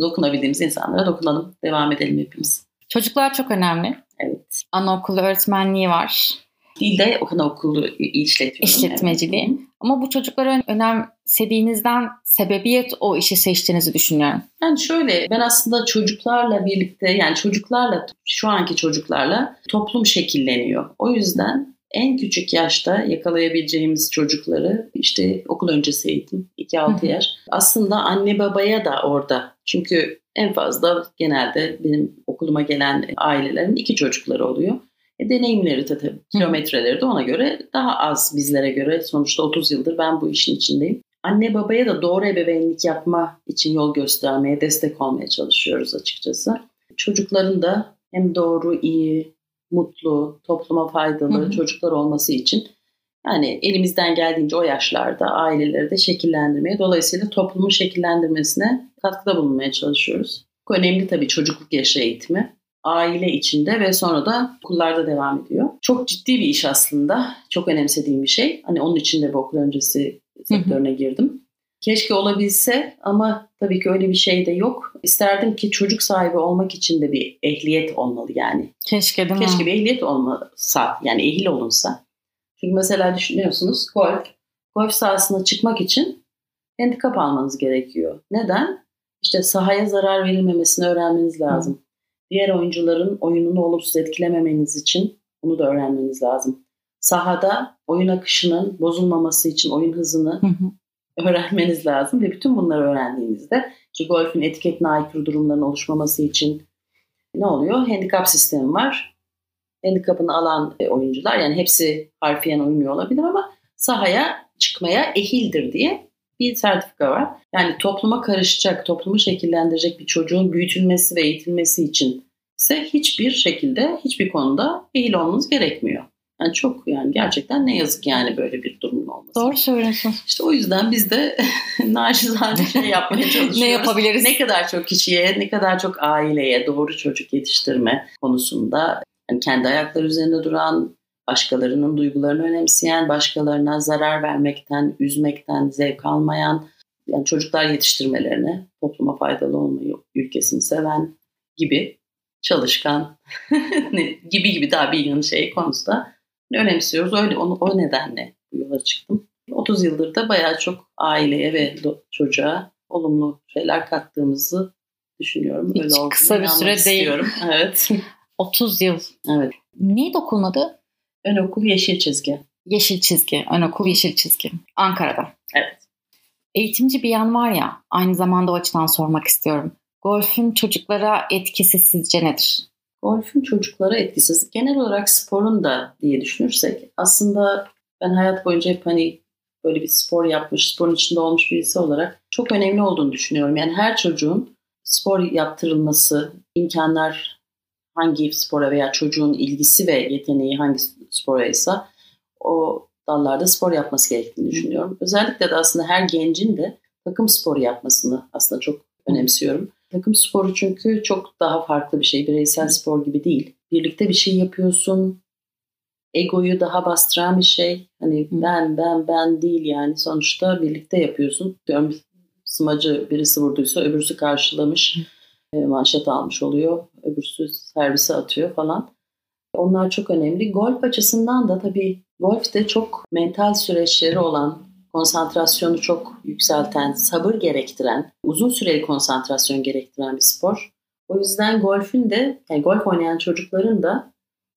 dokunabildiğimiz insanlara dokunalım. Devam edelim hepimiz.
Çocuklar çok önemli.
Evet.
Anaokulu öğretmenliği var.
Değil de anaokulu işletiyorum.
İşletmeciliği. Evet. Ama bu çocuklara önemsediğinizden sebebiyet o işi seçtiğinizi düşünüyorum.
Yani şöyle ben aslında çocuklarla birlikte yani çocuklarla şu anki çocuklarla toplum şekilleniyor. O yüzden en küçük yaşta yakalayabileceğimiz çocukları işte okul öncesi eğitim 2-6 yaş. Aslında anne babaya da orada. Çünkü en fazla genelde benim okuluma gelen ailelerin iki çocukları oluyor. E, deneyimleri de tabii, kilometreleri de ona göre daha az bizlere göre. Sonuçta 30 yıldır ben bu işin içindeyim. Anne babaya da doğru ebeveynlik yapma için yol göstermeye, destek olmaya çalışıyoruz açıkçası. Çocukların da hem doğru, iyi, mutlu, topluma faydalı hı hı. çocuklar olması için yani elimizden geldiğince o yaşlarda aileleri de şekillendirmeye, dolayısıyla toplumun şekillendirmesine katkıda bulunmaya çalışıyoruz. Bu önemli tabii çocukluk yaşı eğitimi. Aile içinde ve sonra da okullarda devam ediyor. Çok ciddi bir iş aslında. Çok önemsediğim bir şey. Hani onun için de bir okul öncesi sektörüne girdim. Keşke olabilse ama tabii ki öyle bir şey de yok. İsterdim ki çocuk sahibi olmak için de bir ehliyet olmalı yani.
Keşke değil
mi? Keşke bir ehliyet olmasa yani ehil olunsa. Çünkü mesela düşünüyorsunuz golf. Golf sahasına çıkmak için handikap almanız gerekiyor. Neden? İşte sahaya zarar verilmemesini öğrenmeniz lazım. Hı. Diğer oyuncuların oyununu olumsuz etkilememeniz için bunu da öğrenmeniz lazım. Sahada oyun akışının bozulmaması için oyun hızını hı hı. Öğrenmeniz lazım ve bütün bunları öğrendiğinizde işte golfün etiketine aykırı durumların oluşmaması için ne oluyor? Handikap sistemi var handikapını alan e, oyuncular yani hepsi harfiyen uymuyor olabilir ama sahaya çıkmaya ehildir diye bir sertifika var. Yani topluma karışacak, toplumu şekillendirecek bir çocuğun büyütülmesi ve eğitilmesi için ise hiçbir şekilde, hiçbir konuda ehil olmanız gerekmiyor. Yani çok yani gerçekten ne yazık yani böyle bir durumun olması.
Doğru söylüyorsun.
İşte o yüzden biz de *laughs* naçizane şey yapmaya çalışıyoruz.
ne yapabiliriz?
Ne kadar çok kişiye, ne kadar çok aileye doğru çocuk yetiştirme konusunda yani kendi ayakları üzerinde duran, başkalarının duygularını önemseyen, başkalarına zarar vermekten, üzmekten zevk almayan, yani çocuklar yetiştirmelerini, topluma faydalı olmayı, ülkesini seven gibi çalışkan *laughs* gibi gibi daha bir yığın şey konusunda önemsiyoruz. Öyle onu, o nedenle bu yola çıktım. 30 yıldır da bayağı çok aileye ve çocuğa olumlu şeyler kattığımızı düşünüyorum.
Hiç Öyle kısa bir süre
istiyorum. değil. Evet. *laughs*
30 yıl.
Evet.
Neydi okulun adı?
Ön okul Yeşil Çizgi.
Yeşil Çizgi. Ön okul Yeşil Çizgi. Ankara'da.
Evet.
Eğitimci bir yan var ya, aynı zamanda o açıdan sormak istiyorum. Golfün çocuklara etkisi sizce nedir?
Golfün çocuklara etkisi genel olarak sporun da diye düşünürsek aslında ben hayat boyunca hep hani böyle bir spor yapmış, sporun içinde olmuş birisi olarak çok önemli olduğunu düşünüyorum. Yani her çocuğun spor yaptırılması, imkanlar hangi spora veya çocuğun ilgisi ve yeteneği hangi spora ise o dallarda spor yapması gerektiğini düşünüyorum. Özellikle de aslında her gencin de takım sporu yapmasını aslında çok önemsiyorum. Takım sporu çünkü çok daha farklı bir şey. Bireysel spor gibi değil. Birlikte bir şey yapıyorsun. Egoyu daha bastıran bir şey. Hani ben ben ben değil yani. Sonuçta birlikte yapıyorsun. Diyorum smacı birisi vurduysa öbürsü karşılamış. E, manşet almış oluyor. Öbürsü servise atıyor falan. Onlar çok önemli. Golf açısından da tabii golf de çok mental süreçleri olan, konsantrasyonu çok yükselten, sabır gerektiren, uzun süreli konsantrasyon gerektiren bir spor. O yüzden golfün de, yani golf oynayan çocukların da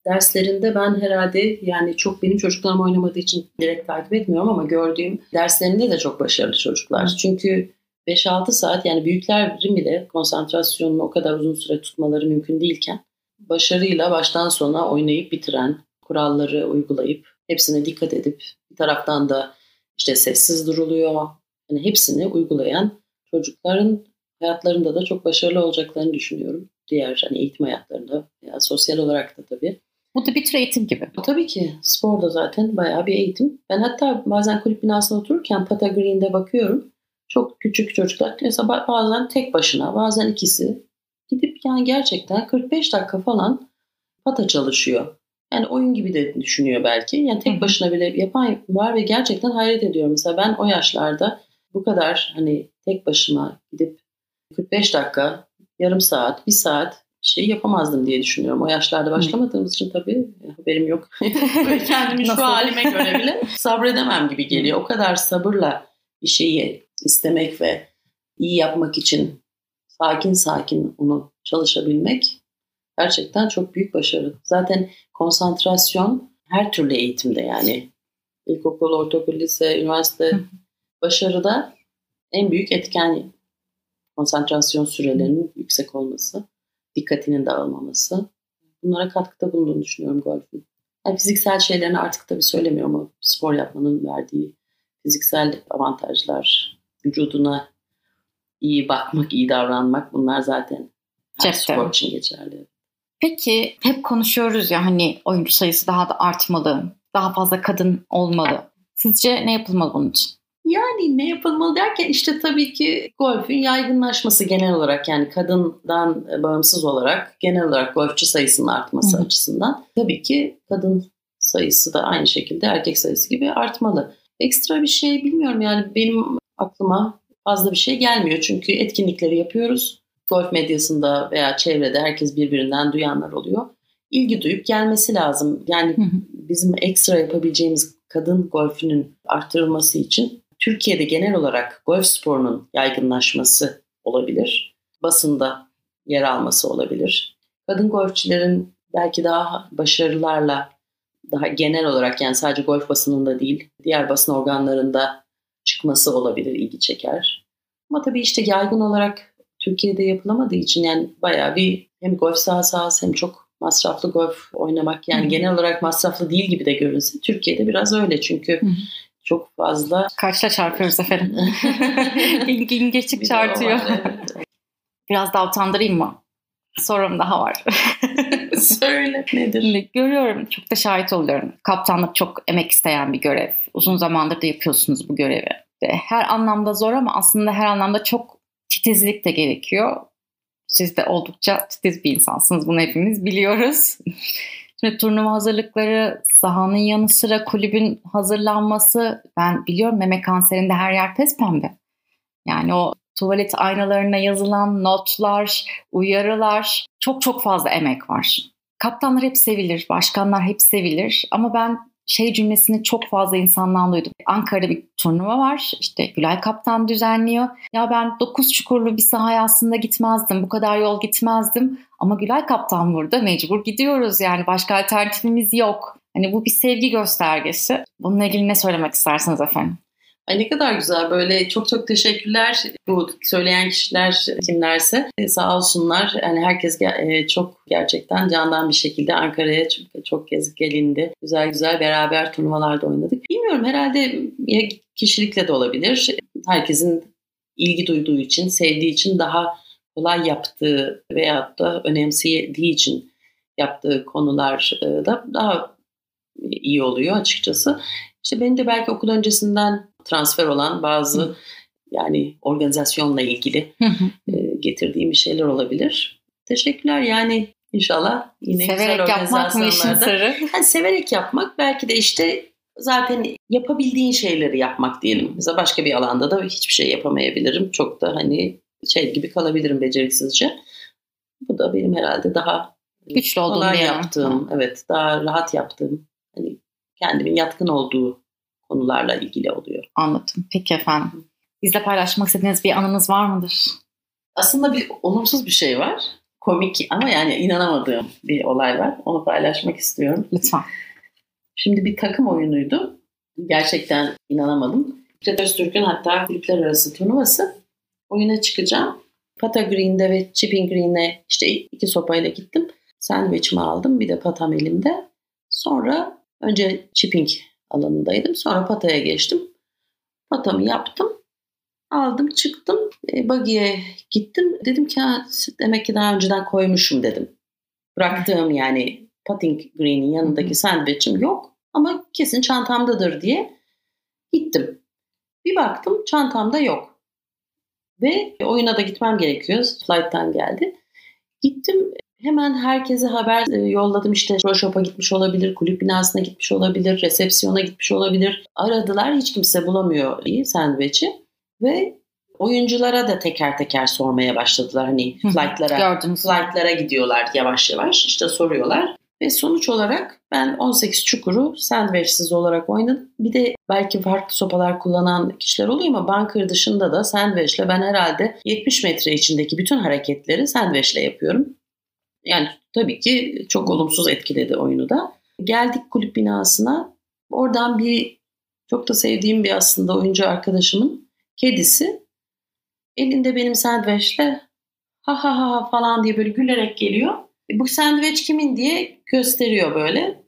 derslerinde ben herhalde yani çok benim çocuklarım oynamadığı için direkt takip etmiyorum ama gördüğüm derslerinde de çok başarılı çocuklar. Çünkü 5-6 saat yani büyüklerin bile konsantrasyonunu o kadar uzun süre tutmaları mümkün değilken başarıyla baştan sona oynayıp bitiren, kuralları uygulayıp hepsine dikkat edip bir taraftan da işte sessiz duruluyor. Yani hepsini uygulayan çocukların hayatlarında da çok başarılı olacaklarını düşünüyorum. Diğer hani eğitim hayatlarında veya sosyal olarak da tabii.
Bu da bir tür eğitim gibi.
Tabii ki. Spor da zaten bayağı bir eğitim. Ben hatta bazen kulüp binasında otururken Pata Green'de bakıyorum. Çok küçük çocuklar mesela bazen tek başına bazen ikisi gidip yani gerçekten 45 dakika falan pata çalışıyor. Yani oyun gibi de düşünüyor belki. Yani tek başına bile yapan var ve gerçekten hayret ediyorum. Mesela ben o yaşlarda bu kadar hani tek başıma gidip 45 dakika, yarım saat, bir saat şey yapamazdım diye düşünüyorum. O yaşlarda başlamadığımız için tabii haberim yok. *laughs* Kendimi şu halime göre bile *laughs* sabredemem gibi geliyor. O kadar sabırla bir şeyi istemek ve iyi yapmak için sakin sakin onu çalışabilmek gerçekten çok büyük başarı. Zaten konsantrasyon her türlü eğitimde yani ilkokul, ortaokul, lise, üniversite başarıda en büyük etken konsantrasyon sürelerinin yüksek olması, dikkatinin dağılmaması. Bunlara katkıda bulunduğunu düşünüyorum golfün. Yani fiziksel şeylerini artık tabii söylemiyorum ama spor yapmanın verdiği fiziksel avantajlar, vücuduna iyi bakmak, iyi davranmak bunlar zaten her Cepte. spor için geçerli.
Peki hep konuşuyoruz ya hani oyuncu sayısı daha da artmalı, daha fazla kadın olmalı. Sizce ne yapılmalı bunun için?
Yani ne yapılmalı derken işte tabii ki golfün yaygınlaşması genel olarak yani kadından bağımsız olarak genel olarak golfçü sayısının artması Hı. açısından tabii ki kadın sayısı da aynı şekilde erkek sayısı gibi artmalı. Ekstra bir şey bilmiyorum yani benim aklıma fazla bir şey gelmiyor. Çünkü etkinlikleri yapıyoruz. Golf medyasında veya çevrede herkes birbirinden duyanlar oluyor. İlgi duyup gelmesi lazım. Yani bizim ekstra yapabileceğimiz kadın golfünün arttırılması için Türkiye'de genel olarak golf sporunun yaygınlaşması olabilir. Basında yer alması olabilir. Kadın golfçilerin belki daha başarılarla daha genel olarak yani sadece golf basınında değil diğer basın organlarında çıkması olabilir, ilgi çeker. Ama tabii işte yaygın olarak Türkiye'de yapılamadığı için yani bayağı bir hem golf sahası az hem çok masraflı golf oynamak yani Hı-hı. genel olarak masraflı değil gibi de görünse Türkiye'de biraz öyle çünkü Hı-hı. çok fazla
kaçla çarpıyoruz efendim? İlgin *laughs* geçik çarpıyor. Biraz daha utandırayım mı? Sorum daha var. *laughs*
Söyle nedir?
Görüyorum, çok da şahit oluyorum. Kaptanlık çok emek isteyen bir görev. Uzun zamandır da yapıyorsunuz bu görevi. Her anlamda zor ama aslında her anlamda çok titizlik de gerekiyor. Siz de oldukça titiz bir insansınız. Bunu hepimiz biliyoruz. *laughs* Şimdi turnuva hazırlıkları, sahanın yanı sıra kulübün hazırlanması. Ben biliyorum meme kanserinde her yer pes pembe. Yani o tuvalet aynalarına yazılan notlar, uyarılar çok çok fazla emek var. Kaptanlar hep sevilir, başkanlar hep sevilir ama ben şey cümlesini çok fazla insandan duydum. Ankara'da bir turnuva var. İşte Gülay Kaptan düzenliyor. Ya ben 9 çukurlu bir sahaya aslında gitmezdim. Bu kadar yol gitmezdim. Ama Gülay Kaptan burada mecbur gidiyoruz. Yani başka alternatifimiz yok. Hani bu bir sevgi göstergesi. Bununla ilgili ne söylemek istersiniz efendim?
Ay ne kadar güzel. Böyle çok çok teşekkürler bu söyleyen kişiler kimlerse. E, sağ olsunlar. Yani herkes e, çok gerçekten candan bir şekilde Ankara'ya çok, çok kez gelindi. Güzel güzel beraber turnuvalarda oynadık. Bilmiyorum herhalde kişilikle de olabilir. Herkesin ilgi duyduğu için sevdiği için daha kolay yaptığı veyahut da önemsediği için yaptığı konular e, da daha iyi oluyor açıkçası. İşte benim de belki okul öncesinden transfer olan bazı Hı. yani organizasyonla ilgili e, getirdiğim bir şeyler olabilir. Teşekkürler yani inşallah yine
severek güzel yapmak mı işin sırrı?
Yani severek yapmak belki de işte zaten yapabildiğin şeyleri yapmak diyelim. Mesela başka bir alanda da hiçbir şey yapamayabilirim. Çok da hani şey gibi kalabilirim beceriksizce. Bu da benim herhalde daha
güçlü olduğum
yaptığım, evet daha rahat yaptığım, hani kendimin yatkın olduğu konularla ilgili oluyor.
Anladım. Peki efendim. Bizle paylaşmak istediğiniz bir anınız var mıdır?
Aslında bir olumsuz bir şey var. Komik ama yani inanamadığım bir olay var. Onu paylaşmak istiyorum.
Lütfen.
Şimdi bir takım oyunuydu. Gerçekten inanamadım. Fred Öztürk'ün hatta kulüpler arası turnuvası. Oyuna çıkacağım. Pata Green'de ve Chipping Green'e işte iki sopayla gittim. Sandviçimi aldım. Bir de patam elimde. Sonra önce chipping alanındaydım. Sonra pataya geçtim. Patamı yaptım. Aldım çıktım. E, buggy'e gittim. Dedim ki demek ki daha önceden koymuşum dedim. Bıraktığım yani putting green'in yanındaki sandviçim yok. Ama kesin çantamdadır diye gittim. Bir baktım çantamda yok. Ve oyuna da gitmem gerekiyor. Flight'tan geldi. Gittim Hemen herkese haber e, yolladım işte pro shop'a gitmiş olabilir, kulüp binasına gitmiş olabilir, resepsiyona gitmiş olabilir. Aradılar hiç kimse bulamıyor iyi sandviçi ve oyunculara da teker teker sormaya başladılar. Hani flight'lara, flight'lara gidiyorlar yavaş yavaş işte soruyorlar. Ve sonuç olarak ben 18 çukuru sandviçsiz olarak oynadım. Bir de belki farklı sopalar kullanan kişiler oluyor ama bunker dışında da sandviçle ben herhalde 70 metre içindeki bütün hareketleri sandviçle yapıyorum. Yani tabii ki çok olumsuz etkiledi oyunu da. Geldik kulüp binasına. Oradan bir çok da sevdiğim bir aslında oyuncu arkadaşımın kedisi elinde benim sandviçle ha ha ha falan diye böyle gülerek geliyor. E, bu sandviç kimin diye gösteriyor böyle.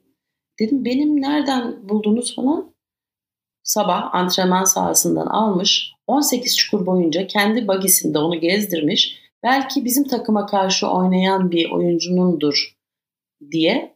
Dedim benim nereden buldunuz falan. Sabah antrenman sahasından almış. 18 çukur boyunca kendi bagisinde onu gezdirmiş belki bizim takıma karşı oynayan bir oyuncunundur diye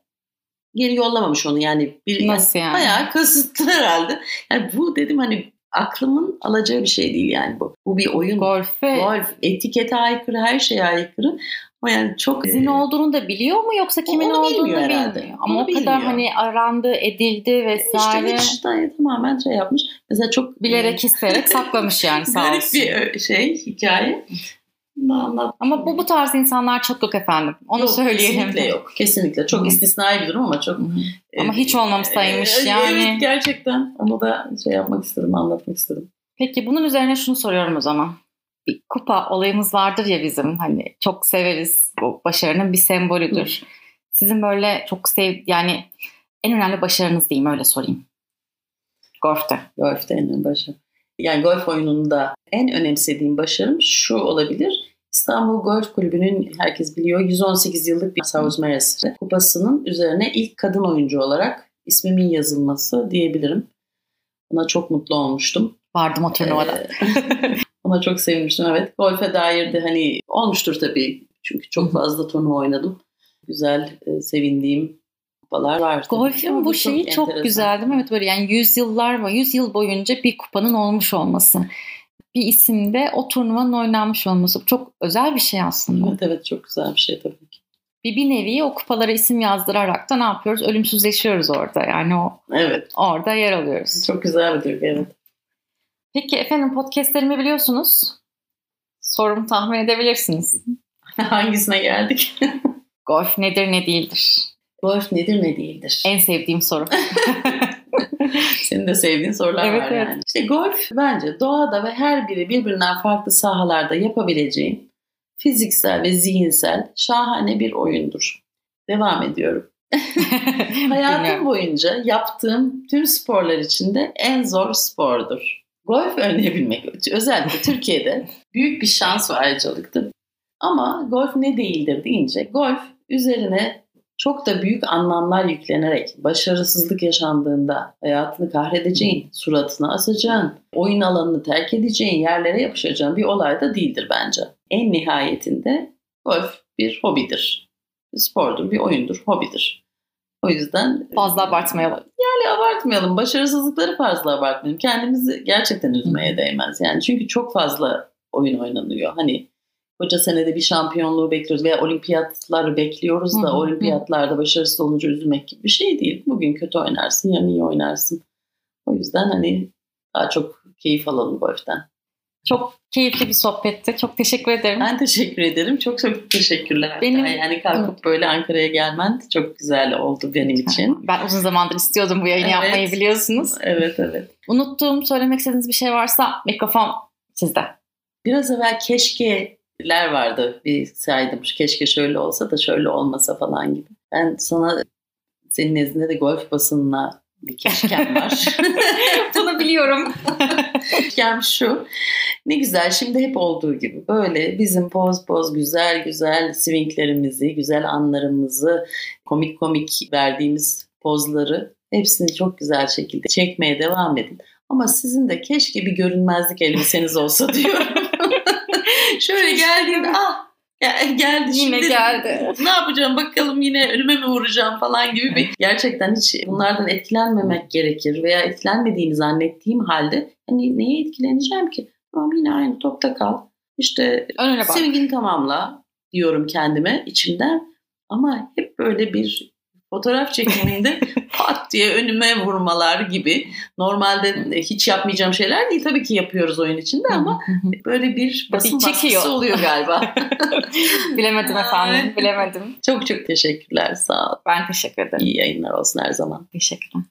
geri yollamamış onu yani bir
Nasıl yani?
bayağı kasıtlı *laughs* herhalde. Yani bu dedim hani aklımın alacağı bir şey değil yani bu. Bu bir oyun.
Golfe
Golf etikete aykırı, her şeye aykırı. Ama yani çok
izin
e,
olduğunu da biliyor mu yoksa kimin
Onu
olduğunu
bilmiyor
bilmiyor.
herhalde.
Ama
Onu
o kadar
bilmiyor.
hani arandı, edildi vesaire.
işte hiç tamamen şey yapmış. Mesela çok
bilerek isteyerek saklamış yani *laughs* sağ
garip
olsun.
bir ö- şey, hikaye. Anlat.
Ama bu bu tarz insanlar çok yok efendim. Onu
Yok,
söyleyelim.
Kesinlikle yok. Kesinlikle. Çok
Hı.
istisnai bir durum ama çok
Hı hı. Ama hiç olmamışsaymış
Ee,
yani.
Evet gerçekten. Onu da şey yapmak istedim, anlatmak istedim.
Peki bunun üzerine şunu soruyorum o zaman. Bir kupa olayımız vardır ya bizim hani çok severiz. Bu başarının bir sembolüdür. Sizin böyle çok sev yani en önemli başarınız diyeyim öyle sorayım. Golf'te.
Golf'te en başı. Yani golf oyununda en önemsediğim başarım şu olabilir. İstanbul Golf Kulübü'nün herkes biliyor 118 yıllık bir South Mares kupasının üzerine ilk kadın oyuncu olarak ismimin yazılması diyebilirim. Buna çok mutlu olmuştum.
Vardım o turnuvada.
Ee, *laughs* Ona çok sevinmiştim evet. Golfe dair de hani olmuştur tabii. Çünkü çok fazla turnuva oynadım. Güzel, e, sevindiğim kupalar var.
Golf'ün bu şeyi çok,
enteresan.
güzel değil mi? Evet böyle yani yüzyıllar var. Yüzyıl boyunca bir kupanın olmuş olması. Bir isimde o turnuvanın oynanmış olması. Çok özel bir şey aslında.
Evet evet çok güzel bir şey tabii ki.
Bir, bir nevi o kupalara isim yazdırarak da ne yapıyoruz? Ölümsüzleşiyoruz orada. Yani o
Evet
orada yer alıyoruz.
çok güzel bir duygu evet.
Peki efendim podcastlerimi biliyorsunuz. Sorumu tahmin edebilirsiniz. *laughs*
Hangisine geldik?
Golf nedir ne değildir?
Golf nedir ne değildir?
En sevdiğim soru. *laughs* *laughs*
Senin de sevdiğin sorular
Evet,
var
evet.
yani. İşte golf bence doğada ve her biri birbirinden farklı sahalarda yapabileceğin fiziksel ve zihinsel şahane bir oyundur. Devam ediyorum. *laughs* Hayatım boyunca yaptığım tüm sporlar içinde en zor spordur. Golf oynayabilmek özellikle *laughs* Türkiye'de büyük bir şans ve ayrıcalıktır. Ama golf ne değildir deyince golf üzerine çok da büyük anlamlar yüklenerek başarısızlık yaşandığında hayatını kahredeceğin, suratına asacağın, oyun alanını terk edeceğin, yerlere yapışacağın bir olay da değildir bence. En nihayetinde golf bir hobidir. Bir spordur, bir oyundur, hobidir. O yüzden
Fazla abartmayalım.
yani abartmayalım. Başarısızlıkları fazla abartmayalım. Kendimizi gerçekten üzmeye değmez. Yani çünkü çok fazla oyun oynanıyor. Hani koca senede bir şampiyonluğu bekliyoruz veya olimpiyatları bekliyoruz da
Hı hı,
olimpiyatlarda başarısız olunca üzülmek gibi bir şey değil. Bugün kötü oynarsın, yarın iyi oynarsın. O yüzden hani daha çok keyif alalım golften.
Çok keyifli bir sohbetti. Çok teşekkür ederim.
Ben teşekkür ederim. Çok çok teşekkürler.
Benim-
yani kalkıp böyle Ankara'ya gelmen çok güzel oldu benim için.
Ben uzun zamandır istiyordum bu yayını
Evet.
yapmayı biliyorsunuz.
Evet evet.
Unuttuğum, söylemek istediğiniz bir şey varsa mikrofon sizde.
Biraz evvel keşkeler vardı. Bir saydım. Keşke şöyle olsa da şöyle olmasa falan gibi. Ben sana senin nezdinde de golf basınına bir keşkem var. *laughs*
Bunu biliyorum. *laughs*
keşkem şu. Ne güzel şimdi hep olduğu gibi böyle bizim poz poz güzel güzel swinglerimizi, güzel anlarımızı, komik komik verdiğimiz pozları hepsini çok güzel şekilde çekmeye devam edin. Ama sizin de keşke bir görünmezlik elbiseniz olsa *laughs* diyorum. Şöyle geldiğinde ah gel- geldi
Yine
şimdi
geldi. *laughs*
ne yapacağım bakalım yine önüme mi vuracağım falan gibi bir *laughs* gerçekten hiç bunlardan etkilenmemek gerekir veya etkilenmediğimi zannettiğim halde hani neye etkileneceğim ki? Tamam yine aynı topta kal. İşte
Önüne bak.
Swing'ini tamamla diyorum kendime içimden. Ama hep böyle bir fotoğraf çekiminde *laughs* pat diye önüme vurmalar gibi. Normalde hiç yapmayacağım şeyler değil. Tabii ki yapıyoruz oyun içinde ama böyle bir basın baskısı oluyor galiba. *laughs* *laughs*
bilemedim efendim. Bilemedim.
çok çok teşekkürler. Sağ ol.
Ben teşekkür ederim.
İyi yayınlar olsun her zaman.
Teşekkürler.